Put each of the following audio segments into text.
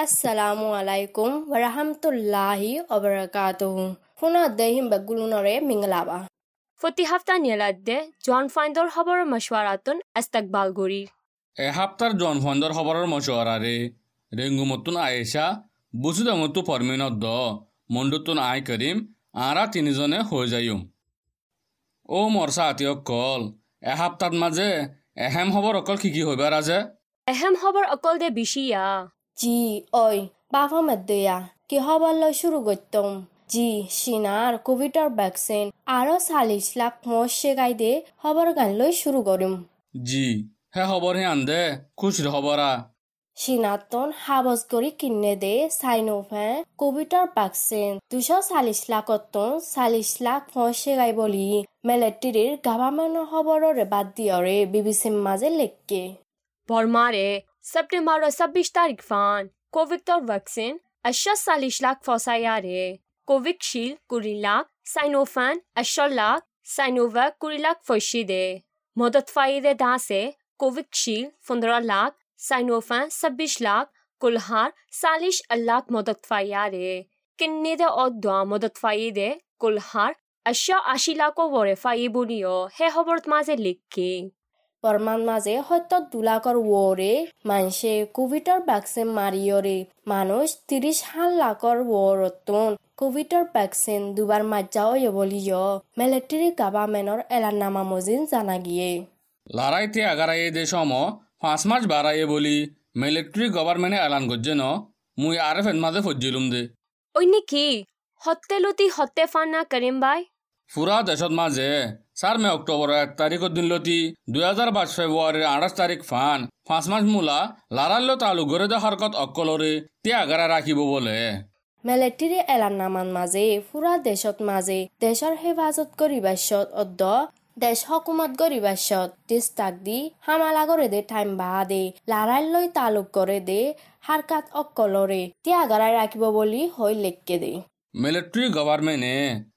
Assalamu alaikum wa rahmatullahi wa barakatuh ခုနဒေဟင်ဘဂူလူနရဲမင်္ဂလာပါ ফতি হাফতা নিয়ালাদ্দে জন ফাইন্দর খবর মশওয়ারাতুন ইস্তেকবাল গরি এ হাপ্তার জন ফন্দর খবরের মশওয়ারারে রেঙ্গুমতুন আয়েশা বুসুদামতু ফরমিনদ্দ মন্ডুতুন আয় করিম আরা তিনিজনে হৈ যায়ুম ও মরসা আতিয়কল এ হাপ্তাত মাঝে এহেম খবর অকল কি কি হইবার আছে এহেম খবর অকল দে বিশিয়া জি ওই বাবা মধ্যয়া কি হবার লয় শুরু করতাম? জি সিনার কোভিডর ভ্যাকসিন আরও চাল্লিশ লাখ মশে গাইদে খবর গান লই শুরু করিম জি হে খবর হে আন্দে খুশির খবরা সিনাতন হাবজ কৰি কিনে দে চাইনোভে কোভিডৰ ভ্যাকচিন দুশ চাল্লিশ লাখতন চাল্লিশ লাখ মশে গাই বলি মেলেট্ৰিৰ গাভামেন্টৰ খবৰৰে বাদ দিয়ৰে বিবিচিৰ মাজে লেখকে। বর্মারে সেপ্টেম্বর ছাব্বিশ তারিখ ফান কোভিক্টর ভ্যাকসিন আশা চাল্লিশ লাখ ফসাইয়ারে কোভিকশিল্ড কুড়ি লাখ সাইনোফান আশা লাখ সাইনোভ্যাক কুড়ি লাখ ফসি দে মদত ফাইদে দাসে কোভিকশিল্ড পনেরো লাখ সাইনোফান ছাব্বিশ লাখ কুলহার চাল্লিশ লাখ মদত ফাইয়ারে কিন্নে দে অদ্দা মদত ফাইদে কুলহার আশা আশী লাখো বরে ফাই বুলিও হে খবৰত মাজে লিখি বৰ্মান মাজে সত্য দুলাকৰ ৱৰে মানুহে কোভিডৰ ভ্যাকচিন মাৰিয়ৰে। মানুহ ত্ৰিশ সাত লাখৰ ৱৰতন কোভিডৰ ভ্যাকচিন দুবাৰ মাজাও বুলিও মেলেট্ৰি গাভামেন্টৰ এলানামা মজিন জানা গিয়ে লারাইতে আগারাইয়ে দে সম পাঁচ মাস বাড়াইয়ে বলি মিলিটারি গভর্নমেন্টে এলান করছে ন মুই আরে ফেন মাঝে ফজ্জিলুম দে। ওই নেকি? হত্তে লতি হত্তে ফান্না করিম বাই। পুরা দেশত মাঝে চার মে অক্টোবরের এক তারিখের দিন লতি দুই হাজার বাইশ ফেব্রুয়ারির আঠাশ তারিখ ফান। পাঁচ মাস মূলা লারাল্য তালু গড়ে দে হরকত অকলরে তে আগারা রাখিব বলে। মেলেট্ৰি এলানামান মাজে ফুৰা দেশত মাজে, দেশৰ হেফাজত কৰিবাছত অদ্দ, দেশ হকুমত গরিবাসত দেশ তাক দি হামালা করে দে টাইম বাহা দে লারাই তালুক করে দে হারকাত অক্কলরে তিয়াগারাই রাখিব বলি হই লেখকে দে। মিলিটারি গভর্নমেন্টে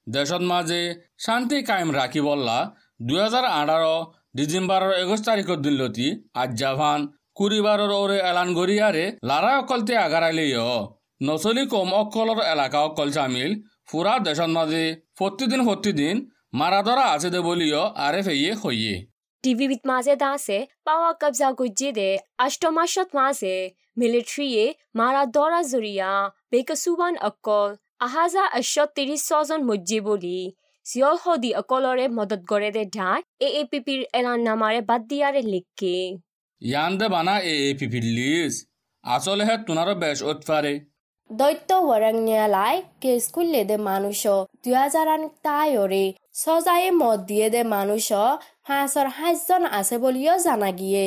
দেশত মাঝে শান্তি কায়েম রাখি বললা দুই হাজার আঠারো ডিসেম্বরের একুশ তারিখের দিন লতি আজ জাভান কুড়িবারের ওরে এলান গড়িয়ারে লারা অকলতে আগারাইলেও নচলি কম অকলর এলাকা অকল চামিল ফুরা দেশত মাঝে প্রতিদিন প্রতিদিন মারা ধরা আছে দে বলিও আরে ফেয়ে হইয়ে টিভিবিত মাঝে দাসে পাওয়া কবজা গুজ্জে দে। অষ্টমাশত মাঝে মিলিটারিয়ে মারা দরা জরিয়া বেকসুবান অকল আহাজা আশত তিৰিশ ছজন মজ্জে বলি চিয়ল সদি অকলৰে মদত গড়ে দে ঢাই এ এ পি পিৰ এলান নামাৰে বাদ দিয়াৰে লিখকে। ইয়ান দে বানা এ এ পি তুনারও বেশ উৎফারে দৈত্য কেস দে মানুষ দুই হাজার তাইরে সজায়ে মত দিয়ে দে মানুষ হাঁসর সাতজন আছে বলিও জানা গিয়ে।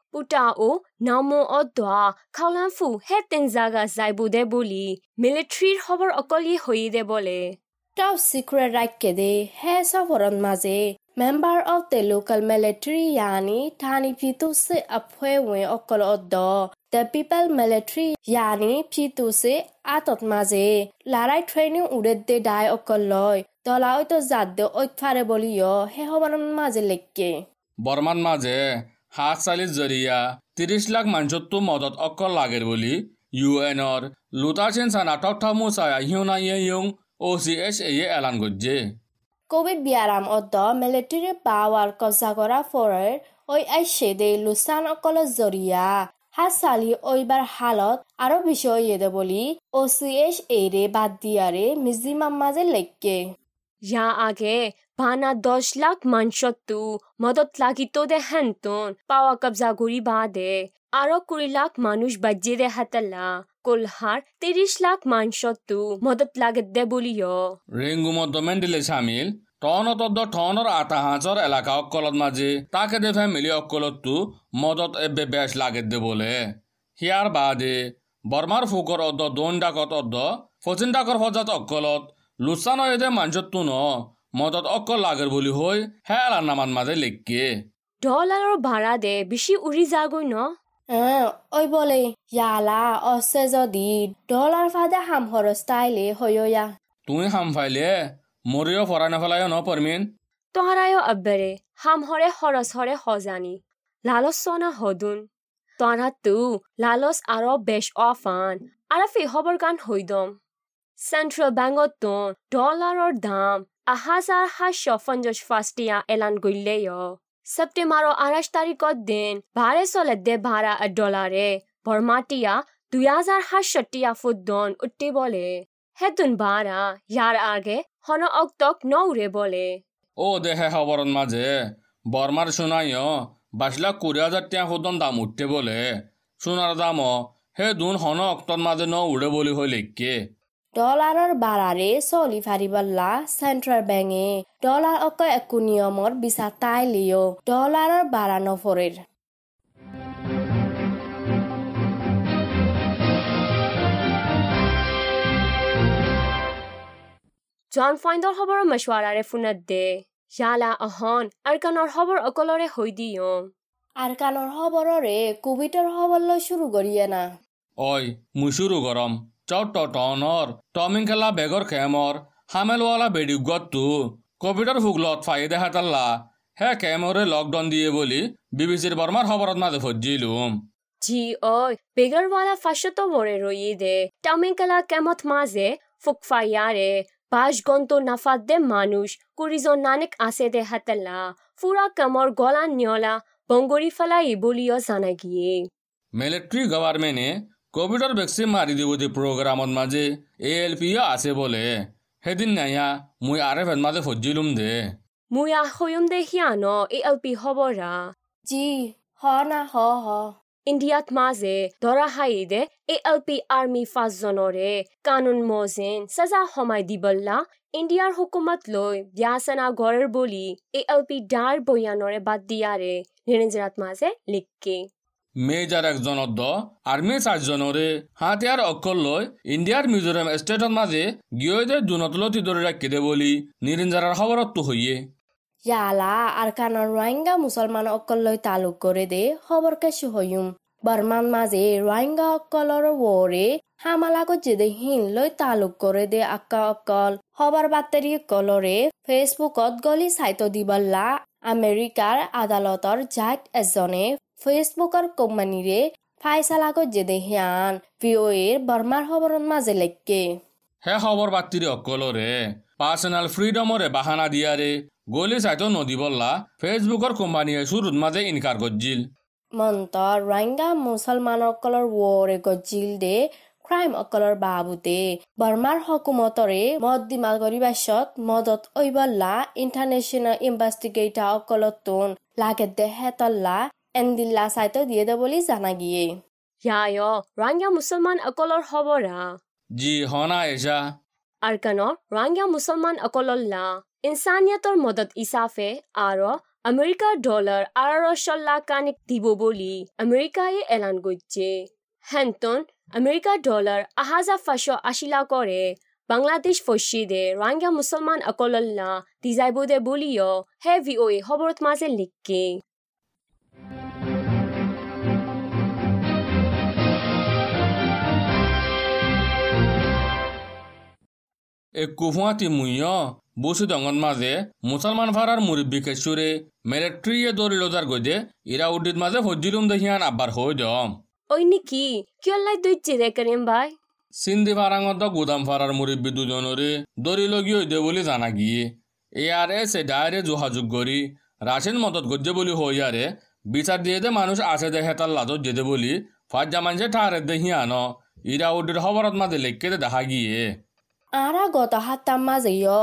ပူတာအိုနာမွန်ဩဒွာခေါလန်ဖူဟဲ့တင်ဇာကဇိုက်ဘူတဲ့ဘူလီမီလီထရီဟော်ဘာအကောလီဟွေးတဲ့ဘောလေတောက်စီကရက်ရိုက်ကေဒေဟဲဆော့ဘောရန်မာဇေ member of the local military yani thani phitu se apwe win okol oddo the people military yani phitu se atot ma je larai training uredde dai okol loy dolai to zadde oi phare boli yo he hobar ma je lekke borman ma je হাত চালিস জরিয়া তিরিশ লাখ মানুষত্ব মদত অকল লাগের বলি ইউএনর লুতাচেন সানা টকঠামু সায়া হিউনা ইয়ে ইয়ং ও সি এস এ এলান গজ্জে। কোভিড বিয়ারাম অদ্দ মিলিটারি পাওয়ার কবজা করা ফরের ওই আইসে দে লুসান অকল জরিয়া হাসালি ওইবার হালত আরও বিষয় ইয়ে দে বলি ও সি এস এরে বাদ দিয়ারে মিজিমাম মাঝে লেখকে। ইয়া আগে বানা দশ লাখ মানসত্তু মদত লাগিত দে হেনতন পাওয়া কবজা করি বাদে আরও কুড়ি লাখ মানুষ বাজ্যে দে হাতাল্লা কোলহার তিরিশ লাখ মানসত্তু মদত লাগত দে বলিও রেঙ্গু মধ্যমেন্ডিলে সামিল টনতদ্দ টনৰ আটা হাঁচৰ এলেকা অকলত মাজে তাকে দে ফেমিলি অকলততো মদত এবে বেশ লাগে দে বলে হিয়াৰ বাদে বৰ্মাৰ ফুকৰ অদ্দ দোন ডাকত অদ্দ ফচিন ডাকৰ ফজাত অকলত লুচান এদে মাঞ্চততো ন মদত অকল লাগের বুলি হৈ হে এলাৰ নামান মাজে লেখকে ডলাৰৰ ভাড়া দে বেছি উৰি যাগৈ ন? ওই বলে ইয়ালা অছে যদি ডলার ফাদে হাম হরস্তাইলে হইয়া তুই হাম ফাইলে মৰিও ফৰা নেফেলাই ন পৰমিন? তহারায়ও আব্বারে হাম হরে হরস হরে হজানি। লালস সনা হদুন। তহারা তু লালস আরও বেশ অফান আর ফি হবর গান হইদম সেন্ট্রাল ব্যাংকত তো ডলাৰৰ দাম। আহাজাৰ সাতশ পঞ্চাছ ফাষ্টিয়া এলান গইলেয় সেপ্টেম্বৰৰ আঠাইছ তাৰিখত দিন ভাড়ে চলে দে ভাড়া ডলাৰে বৰমাটিয়া দুই হাজাৰ সাতষট্টিয়া ফুটদন উঠি বলে হেতুন ভাড়া ইয়াৰ আগে হন অক্তক নৌৰে বলে ও দেহে খবরত মাঝে বর্মার শুনাইও বাইশ লাখ কুড়ি হাজার টিয়া সুদন দাম উঠতে বলে সোনার দাম হে দুন হন অক্টর মাঝে ন উড়ে বলি হই লেখকে ডলাৰৰ বাৰাৰে চলি ফাৰিবল্লা চেণ্ট্ৰেল বেংকে। ডলাৰ অক একো নিয়মৰ বিচাৰ তাই লিঅ ডলাৰৰ বাৰা নফৰেৰ জন ফাইণ্ডৰ খবৰৰ মছৱাৰাৰে ফোনত দে। ইয়ালা অহন আৰকানৰ খবৰ অকলৰে হৈ দিয়ম আৰু কাণৰ খবৰৰে কোভিডৰ খবৰ লৈ শুৰু কৰিয়ে না ওই মুসুৰু গৰম চট টমিং খেলা বেগর খেমর হামেলওয়ালা কোভিডর হুগলত ফাই হে কেমরে লকডাউন দিয়ে বলি বিবিসির বর্মার খবরত মাঝে ফজ্জিলুম। জি বেগৰৱালা ফাৰ্ষ্টত মৰে ৰৈ দে। টামিংকালা কেমত মাজে ফুকফাইয়াৰে বাস গন্ত নাফাত দে মানুষ কুৰিজন নানিক আছে দে হাতেলা ফুৰা কামৰ গলা নিয়লা বংগৰি ফেলাই বলিও জানা গিয়ে। মিলিটারি গভর্নমেন্টে কোভিডর ভ্যাকসিন মারি দিব দি প্রোগ্রামত মাঝে এ এল পি আছে বলে সেদিন নাইয়া মুই আর এফ মাঝে ফজ্জিলুম দে মুয়া হৈম দে হিয়ান এ এল পি খবৰা জি হ না হ হ ইণ্ডিয়াত মাজে ধৰা হাই দে এ এল পি আৰ্মি পাঁচজনৰে কানুন মজিন চাজা সমাই দিবল্লা ইণ্ডিয়াৰ হুকুমত লৈ ব্যাসনা গড়ৰ বুলি এ এল পি ডাৰ বয়ানৰে বাদ দিয়াৰে নিৰঞ্জনাত মাজে লিখকে মেজাৰ একজনত দ আৰ্মি চাৰিজনৰে হাতিয়াৰ অক্ষৰ লৈ ইণ্ডিয়াৰ মিজোৰাম ষ্টেটত মাজে গিয়ে দে দুনতলতি ধৰি ৰাখি দে বুলি নিৰঞ্জাৰৰ খবৰততো হইয়ে ইয়ালা আৰু কাণৰ ৰোহিংগা মুছলমান অকললৈ তালুক কৰে দে খবৰকে সুহয়ুম বৰ্মান মাজে ৰোহিংগা অকলৰ ৱৰে হামালাগত যেদে হিন লৈ তালুক কৰে দে আক্কা অকল। খবৰ বাতৰি কলৰে ফেচবুকত গলি চাইট দিবল্লা, আমেৰিকাৰ আদালতৰ জাজ এজনে ফেচবুকৰ কোম্পানীৰে ফাইচালাগত যেদে হিয়ান ভি অ' এৰ বৰ্মাৰ খবৰৰ মাজে লেখকে। হে খবৰ বাতিৰি অকলৰে পাৰ্চনেল ফ্ৰীডমৰে বাহানা দিয়াৰে গলি চাইতো নদীবল্লা ফেচবুকৰ কোম্পানীয়ে শুৰুত মাজে ইনকাৰ কৰিছিল মন্তৰ ৰোহিংগা মুছলমানসকলৰ ৱৰে গজিল দে ক্ৰাইম অকলৰ বাবুতে। বৰ্মাৰ হকুমতৰে মদ দিমাল কৰিবাছত মদত ঐবল্লা ইণ্টাৰনেশ্যনেল ইনভেষ্টিগেটাৰ অকলতোন। লাগে দে হেতল্লা দিয়ে দে বুলি জানা গিয়ে ইয়ায় ৰাংগা মুছলমান অকলৰ খবৰা জি হনা এসা আৰকানৰ ৰাংগা মুছলমান অকলল্লা ইনচানিয়তৰ মদত ইচাফে আৰু আমেৰিকাৰ ডলাৰ আঢ়ৈশল্লা কানিক দিব বুলি আমেৰিকাই এলান কৰিছে হেনতন আমেৰিকাৰ ডলাৰ আহাজাৰ পাঁচশো আশী লাখৰে বাংলাদেশ ফচি দে ৰাংগা মুছলমান অকলল্লা দিজাইব দে বুলিও হে ভি অ' এ খবৰত মাজে লিখকে এ কুফুয়াতি মুইয় বুসি দঙ্গন মাঝে মুসলমান ফারার মুরব্বী কেশুরে মিলিট্রিয়ে দৌড়ি লোজার গজে ইরা উদ্দিত মাঝে ফজ্জিলুম দেখিয়ান আব্বার হই দম। ওই নেকি কিয় লাই দৈচ্ছে দে করিম ভাই? সিন্ধি ফারাঙত গুদাম ফারার মুরব্বী দুজনরে দৌড়ি লগি হইদে বলি জানা গিয়ে। এ আর এস এ ডায়রে যোগাযোগ করি রাশিন মদত গজ্জে বলি হইয়ারে বিচার দিয়ে দে মানুষ আছে দে হেতার লাজত যেতে বলি ফাজ্জা মানুষে ঠারে দেখিয়ান ইরা উদ্দির খবরত মাঝে লেখকে দে দেখা গিয়ে। আৰা গত সাতটা মাজেয়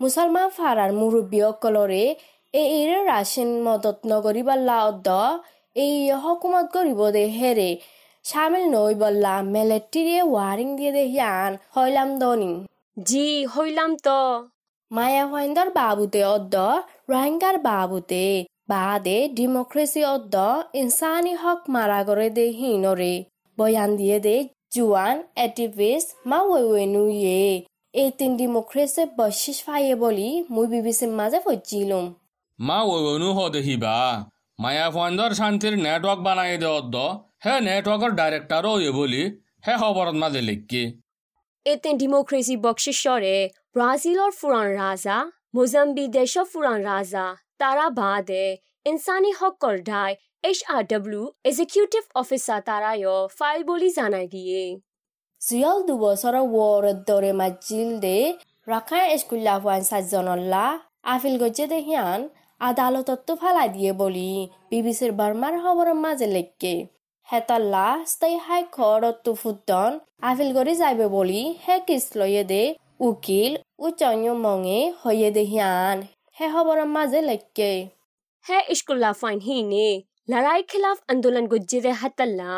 মুছলমান ফাৰাৰ মুৰব্বী অকলৰে এই ইৰে ৰাছিন মদত নগৰিবল্লা অদ্দ এই হকুমত কৰিব দে হেৰে চামিল নৈ বল্লা মেলেট্ৰিয়ে ৱাৰিং দিয়ে দে হিয়ান হইলাম দনি জি হইলাম তো মায়া ফাইন্দার বাবুতে অদ্দ রোহিঙ্গার বাবুতে বাদে ডেমোক্রেসি অদ্দ ইনসানি হক মারা করে দে হিনরে বয়ান দিয়ে দে জুয়ান এটিভিস্ট মা ওয়েনু ইয়ে এই তিন ডেমোক্রেসি বশিস ফাইয়ে বলি মুই বিবিসির মাঝে ফজিলুম। মা ওইনু হ দেখিবা। মায়া ফাইন্দর শান্তির নেটওয়ার্ক বানাই দে। অদ্দ হে নেটওয়ার্কের ডাইরেক্টরও ইয়ে বলি হে খবরত মাঝে লিখকি। এতেন ডেমোক্রেসি বকশিশ্বরে ব্রাজিলৰ ফুৰাণ ৰাজা মোজাম্বি দেশৰ ফুৰাণ ৰাজা তাৰা বাদে ইনচানী হকৰ ঢাই H R W executive officer তাৰায় file বুলি জানাই দিয়ে। জিয়ল দুবছৰৰ ৱৰৰ দৰে মাজিল দে ৰাখাই স্কুল্লা হোৱান চাজনল্লা আফিল গজ্জে দে হিয়ান আদালততো ফালাই দিয়ে বলি বিবিচিৰ বাৰ্মাৰ খবৰৰ মাজে লেখকে হেতাল্লা স্থায়ী হাই ঘৰতো ফুটন আফিল কৰি যাইবে বলি হে কিস লয়ে দে উকিল উচন্য মঙে হয়ে দে হিয়ান হে খবৰৰ মাজে লেখকে হে স্কুল্লা ফাইন হিনে লৰাই খিলাফ আন্দোলন গজ্জে দে হাতাল্লা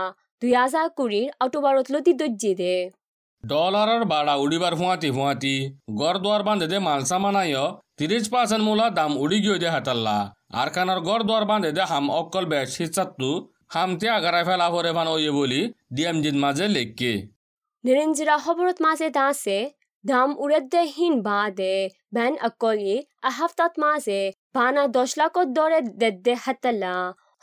দুই হাজাৰ কুড়িৰ অক্টোবৰত লতি দজ্জে দে। ডলাৰৰ বাড়া উড়িবার ফুঁয়াতি ফুঁয়াতি গড় দুয়ার বান্ধে দে মাল সামানায় তিরিশ পার্সেন্ট মূলা দাম উড়ি গিয়ে দে হাতাল্লা। আর কানার গড় দুয়ার বান্ধে দে হাম অকল বেশ হিসাত্তু হাম তিয়া গারাই ফেলা ভরে ফান ওয়ে বলি ডিএম জিত মাঝে লেখকে। নিৰঞ্জিৰা খবৰত মাজে দাসে দাম উৰে দে হিন বা দে বেন অকলি আহাফতাত মাজে বানা দহ লাখত দৰে দে দে হাতাল্লা।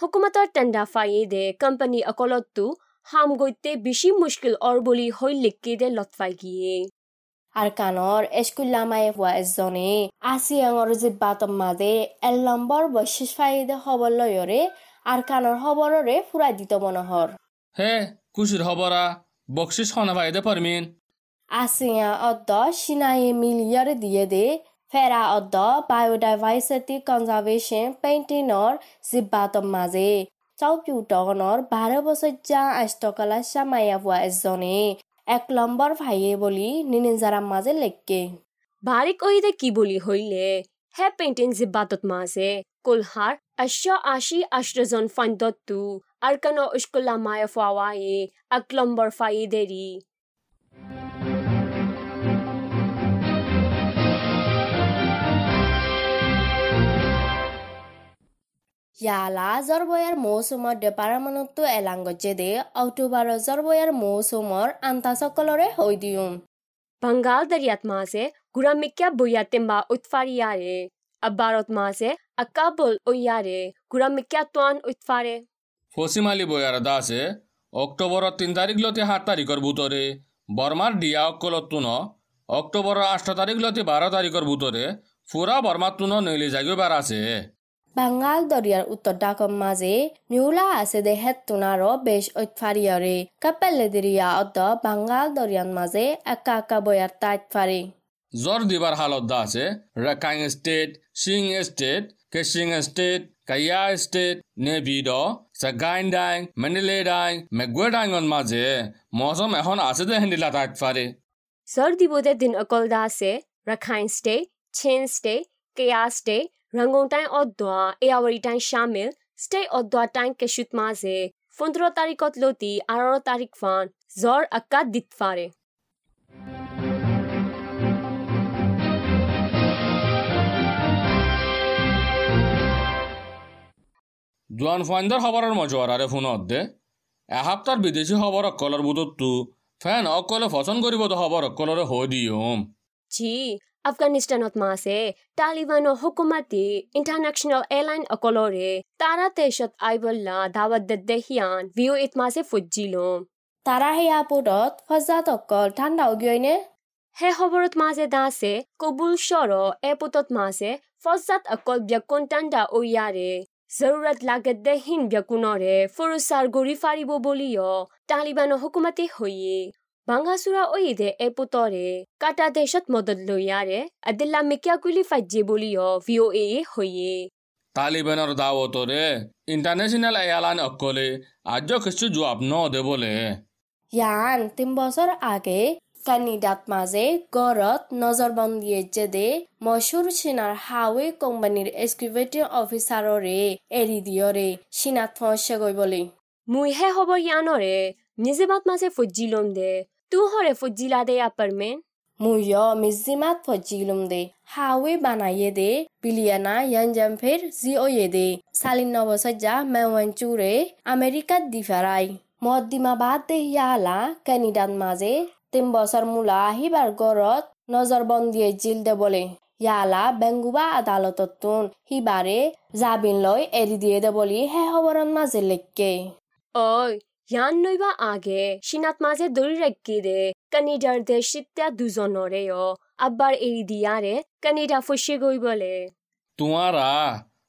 হুকুমতৰ টেণ্ডা ফায়ে দে কোম্পানী অকলতো হাম গৈতে বেছি মুস্কিল অৰ বুলি হৈ লিখি দে লটফাই গিয়ে। আর কানর এসকুল্লা মায়ে হওয়া এজনে আসিয়াঙর জিব্বাতম মাঝে এল নম্বর বৈশিষ ফাইদে খবর লয়রে আর কানর খবররে ফুরাই দিত মনোহর। হে খুশির খবরা বকশিস খনে ভাই দে পারমিন। আসিয়া অদ্দ সিনায়ে মিলিয়র দিয়ে দে চাউপিউ টগনর বারো বছর যা আষ্টকলা সামাইয়া হওয়া এজনে এক নম্বর ভাইয়ে বলি নিনিজারাম মাঝে লেখকে বাৰিক অহিদে কি বুলি হইলে হে পেইণ্টিং জিব্বাতত মাজে কুলহাৰ আশ্য আশী আশ্ৰজন ফাণ্ডতটো আৰকান উস্কুল্লা মায়ে ফাৱায়ে আকলম্বৰ ফায়ে দেৰি ইয়ালা জরবয়ার মৌসুমর ডেপারামানতো এলাঙ্গজে দে অক্টোবর জরবয়ার মৌসুমর আন্তাসকলরে হৈ দিউম বাংগাল দৰিয়াত মাজে গুৰামিক্যা বৈয়াতেম্বা উৎফাৰিয়াৰে আব্বাৰত মাজে আকাবুল অয়াৰে গুৰামিক্যা তোৱান উৎফাৰে ফসিম আলী বয়ার দাসে অক্টোবর তিন তারিখ সাত তারিখর ভিতরে বর্মার ডিয়া অকলত তুন অক্টোবর আষ্ট তারিখ লতি বারো তারিখর ভিতরে ফুরা বর্মার তুন নইলে জাগিয়ে আছে বাঙ্গাল দরিয়ার উত্তর ডাকম মাঝে মিউলা আছে দে হেত্তুনারো বেশ ঐতফারিয়রে কাপেলে দিরিয়া অদ্দ বাঙ্গাল দরিয়ান মাঝে একা একা বয়ার তাইত ফারি জ্বর দিবার হালত দা আছে রেকাং state Singh state Kachin state Kayah state নেভিড Sagaing ডাইং মেন্ডেলে ডাইং মেগুয়ে ডাইঙর মাঝে মৌসুম এখন আছে দে হেন্দিলা তাইত ফারে জৰ দিবদে দিন অকল দাসে Rakhine state Chin state Kayah state ৰংগংটাই অদ্দোৱা এয়াৱৰিটাই শামিল ষ্টে অদ্দোৱা টাইম কেশুত মাজে পোন্ধৰ তাৰিখত লতি আৰ তাৰিখ ফান জ্বৰ আকাত দিত ফাৰে জোয়ান ফাইন্দার খবরের মজুয়ারারে ফোন দে এসপ্তাহ বিদেশি খবর অকলের বুধতু ফেন অকলে ফসন করিব তো খবর অকলরে হৈ দিয়ম জি আফগানিস্তানত মাজে তালিবানৰ হুকুমাতি ইণ্টাৰনেশ্যনেল এয়াৰলাইন অকলৰে তাৰা আইবল্লা দাৱাত দে দেহিয়ান ভিঅ' ইট মাজে ফুজিলম তারা পুরত ফজাত অকল ঠান্ডা উগিয়নে হে খবৰত মাজে দাসে কবুল স্বৰ এপুতত মাজে ফজাত অকল ব্যকুন টাণ্ডা অয়াৰে জৰুৰত লাগে দেহীন ব্যকুণৰে ফুৰুচাৰ গৰি ফাৰিব বুলিও তালিবানৰ হুকুমাতি বাংগাচুৰা অইদে এপুতৰে কাটা দেশত মদত লৈয়াৰে আদিল্লা মিকিয়াকুলি ফাজ্জে বুলিও ভিঅ' এ হৈয়ে তালিবানের দাওয়াতরে ইন্টারন্যাশনাল এয়ারলাইন অকলে আজ কিছু জবাব ন দে বলে ইয়ান তিন বছর আগে কানিডাত মাঝে গড়ত নজরবন্দিয়ে যেদে মশুর সিনার হাওয়ে কোম্পানির এক্সিকিউটিভ অফিসাররে এৰি দিয়রে সিনাত ফসে গৈ বলি মুই হে খবৰ ইয়ানৰে নিজে বাট মাজে ফুজিলম দে তোহৰে ফুজিলা দে আপাৰমেন মুয় মিজিমাত ফজিলুম দে হাওয়ে বানাইয়ে দে বিলিয়ানা ইয়ানজাম ফের জিওয়ে দে সালিন নবসজ্জা মেওয়ান চুরে আমেরিকাত দিফারাই মদ্দিমা বাদ দে ইয়ালা ক্যানিডান মাঝে তিন বছর মূলা আহিবার গড়ত নজরবন্দিয়ে জিল দে বলে ইয়ালা বেঙ্গুবা আদালততুন হিবারে জাবিন লই এৰি দিয়ে দে বুলি হে খবরন মাঝে লেখকে ওই ইয়ান নইবা আগে সিনাত মাঝে দড়ি রেখে দে কানিডার দেশ সিত্যা দুজনরেও আব্বার এরি দিয়ারে কানিডা ফুসে গই বলে তোমারা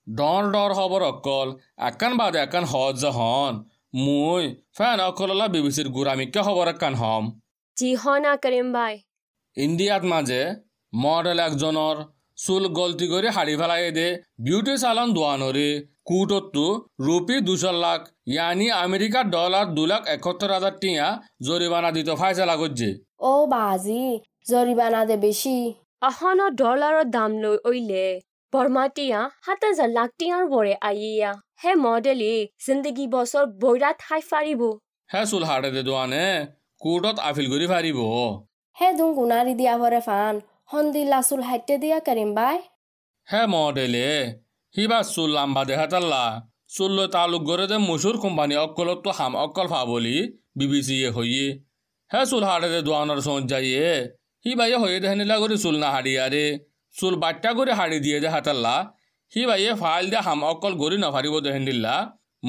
ডর ডর খবর অকল একান বাদে একান হজ হন মুই ফ্যান অকললা বিবিসির গুরামিকে খবর একান হম জি হনা করিম ভাই ইন্ডিয়াত মাঝে মডেল একজনের চুল গলতি করে হাড়ি ফেলাই দে বিউটি সালন দোয়ানরে কুটত্তু রুপি দুশো লাখ ইয়ানি আমেরিকার ডলার দু লাখ একাত্তর হাজার টিয়া জরিমানা দিতে ফাইসলা করছে। ও বাজি জরিমানা দে বেশি। আহন ডলাৰৰ দাম লৈ ওইলে বৰমাটিয়া সাত হাজাৰ লাখ টিয়াৰ বৰে আইয়া। হে মডেলি জিন্দগী বছৰ বৈৰাত খাই ফাৰিব। হে চুল হাড়ে দে দোয়ানে কুটত আফিল করে ফারিব হে দুং গুনারি দিয়া ভরে ফান হন্দি লাসুল হাইটে দিয়া করিম বাই। হে মডেলে হিবা চুল লাম্বা দেখা তাল্লা। চুল তালুক গড়ে দে মসুর কোম্পানি অকলত হাম অকল ফা বলি বিবিসি এ হইয়ে। হে চুল হাড়ে দে দোয়ানোর সঞ্জ যাইয়ে। হি বাইয়ে হয়ে দেখানিলা করে চুল না হাড়ি আরে চুল বাট্টা করে হাড়ি দিয়ে দে হাতাল্লা হি বাইয়ে ফাইল দে হাম অকল গড়ি নফারিব দেহেন দিল্লা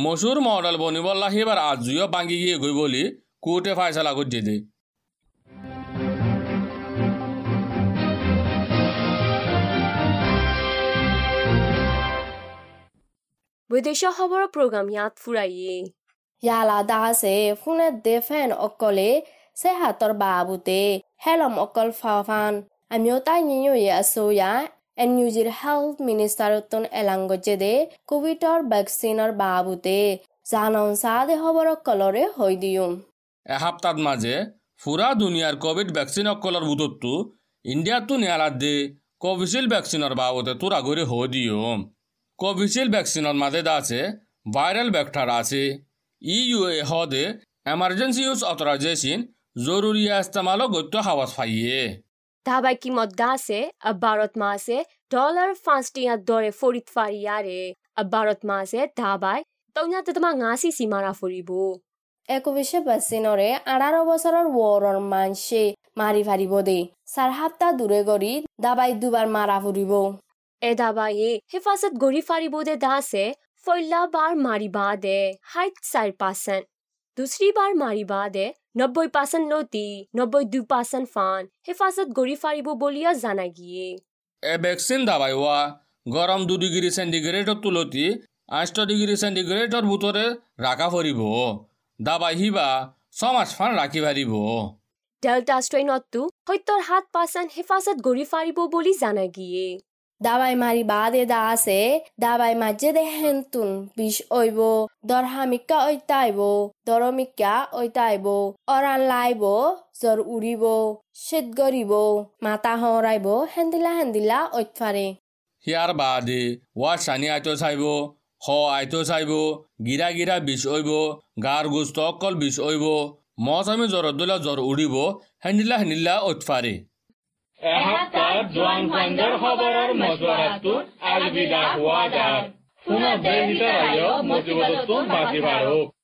মসুর মডেল বনিবল্লা হিবার আজুও বাঙ্গি গিয়ে গই বলি কোর্টে ফাইসলা করছে দে। বিদেশৰ খবৰৰ প্ৰগ্ৰাম ইয়াত ফুৰাইয়ে ইয়ালা দাসে ফোনে দে ফেন অকলে সে হাতর বাবুতে হেলম অকল ফাফান আমিও তাই নিও ইয়ে আসোয়া এনইউজির হেলথ মিনিস্টারতন এলাঙ্গজে দে কোভিডর ভ্যাকসিনৰ বাবুতে জানন সাদে খবর কলরে হৈ দিউম এসপ্তাহত মাঝে ফুরা দুনিয়ার কোভিড ভ্যাকসিন অকলর বুতত্তু ইন্ডিয়াতো নেয়ালাত দে কোভিশিল্ড ভ্যাকসিনের বাবদে তোরা করে হো দিও কোভিশিল্ড ভ্যাকসিনের মাঝে আছে ভাইরাল ভেক্টর আছে। ইউ এ হদে এমার্জেন্সি ইউজ অথরাইজেশন জরুরি ইস্তেমালও গত্য হাওয়াজ ফাইয়ে ধাবাই কিমত দাসে ভাৰত মাছে ডলাৰ পাঁচ টিয়াৰ দৰে ফৰিত ফাৰিয়াৰে ভাৰত মাছে ধাবাই তইনা তোমাক ngaছি সীমাৰা ফুৰিব একবিশে ভ্যাকসিনরে আঠারো বছরের ওয়ারর মানসে মারি ফারিব দে। চার সপ্তাহ দূরে গড়ি দাবাই দুবার মারা ফুরিব এদাবাইয়ে হেফাজত গড়ি ফাৰিব দে দাসে ফল্লাবাৰ মাৰিবা দে হাইট চাৰি পাৰ্চেণ্ট দুশ্ৰীবাৰ মাৰিবা দে নব্বৈ পাৰ্চেণ্ট লতি নব্বৈ দুই পাৰ্চেণ্ট ফান হেফাজত গড়ি ফাৰিব বলিয়া জানা গিয়ে এ ভেকচিন দাবাই ওয়া গৰম দুই ডিগ্ৰী চেণ্টিগ্ৰেডৰ তুলতি আঠ ডিগ্ৰী চেণ্টিগ্ৰেডৰ ভোটৰে ৰাখা ফুৰিব দাবাই হিবা ছমাছ ফান ৰাখি ফাৰিব ডেল্টা ষ্ট্ৰেইনতো সত্তৰ সাত পাৰ্চেণ্ট হেফাজত গড়ি ফাৰিব জানা গিয়ে দাবাই মারি বাদে আছে দাবাই মাঝে দে হেন্তুন বিষ ওইব দরহামিকা ঐতাইব দরমিকা ঐতাইব অরান লাইব জ্বর উড়িব শীত গরিব মাথা হরাইব হেন্দিলা হেন্দিলা ঐতফারে হিয়ার বাদে ওয়া সানি আইতো চাইব হ আইতো চাইব গিরা গিরা বিষ ওইব গার গুস্ত অকল বিষ ওইব মজ আমি জ্বর দিলা জ্বর উড়িব হেন্দিলা হেন্দিলা এসপ্তাহ জোৱান ফাণ্ডৰ খবৰৰ মজুৱাৰাটোত আলবিদা হোৱা যাৰ পুনৰ ভিতৰত মজিবতটো বাচি বাঢ়ক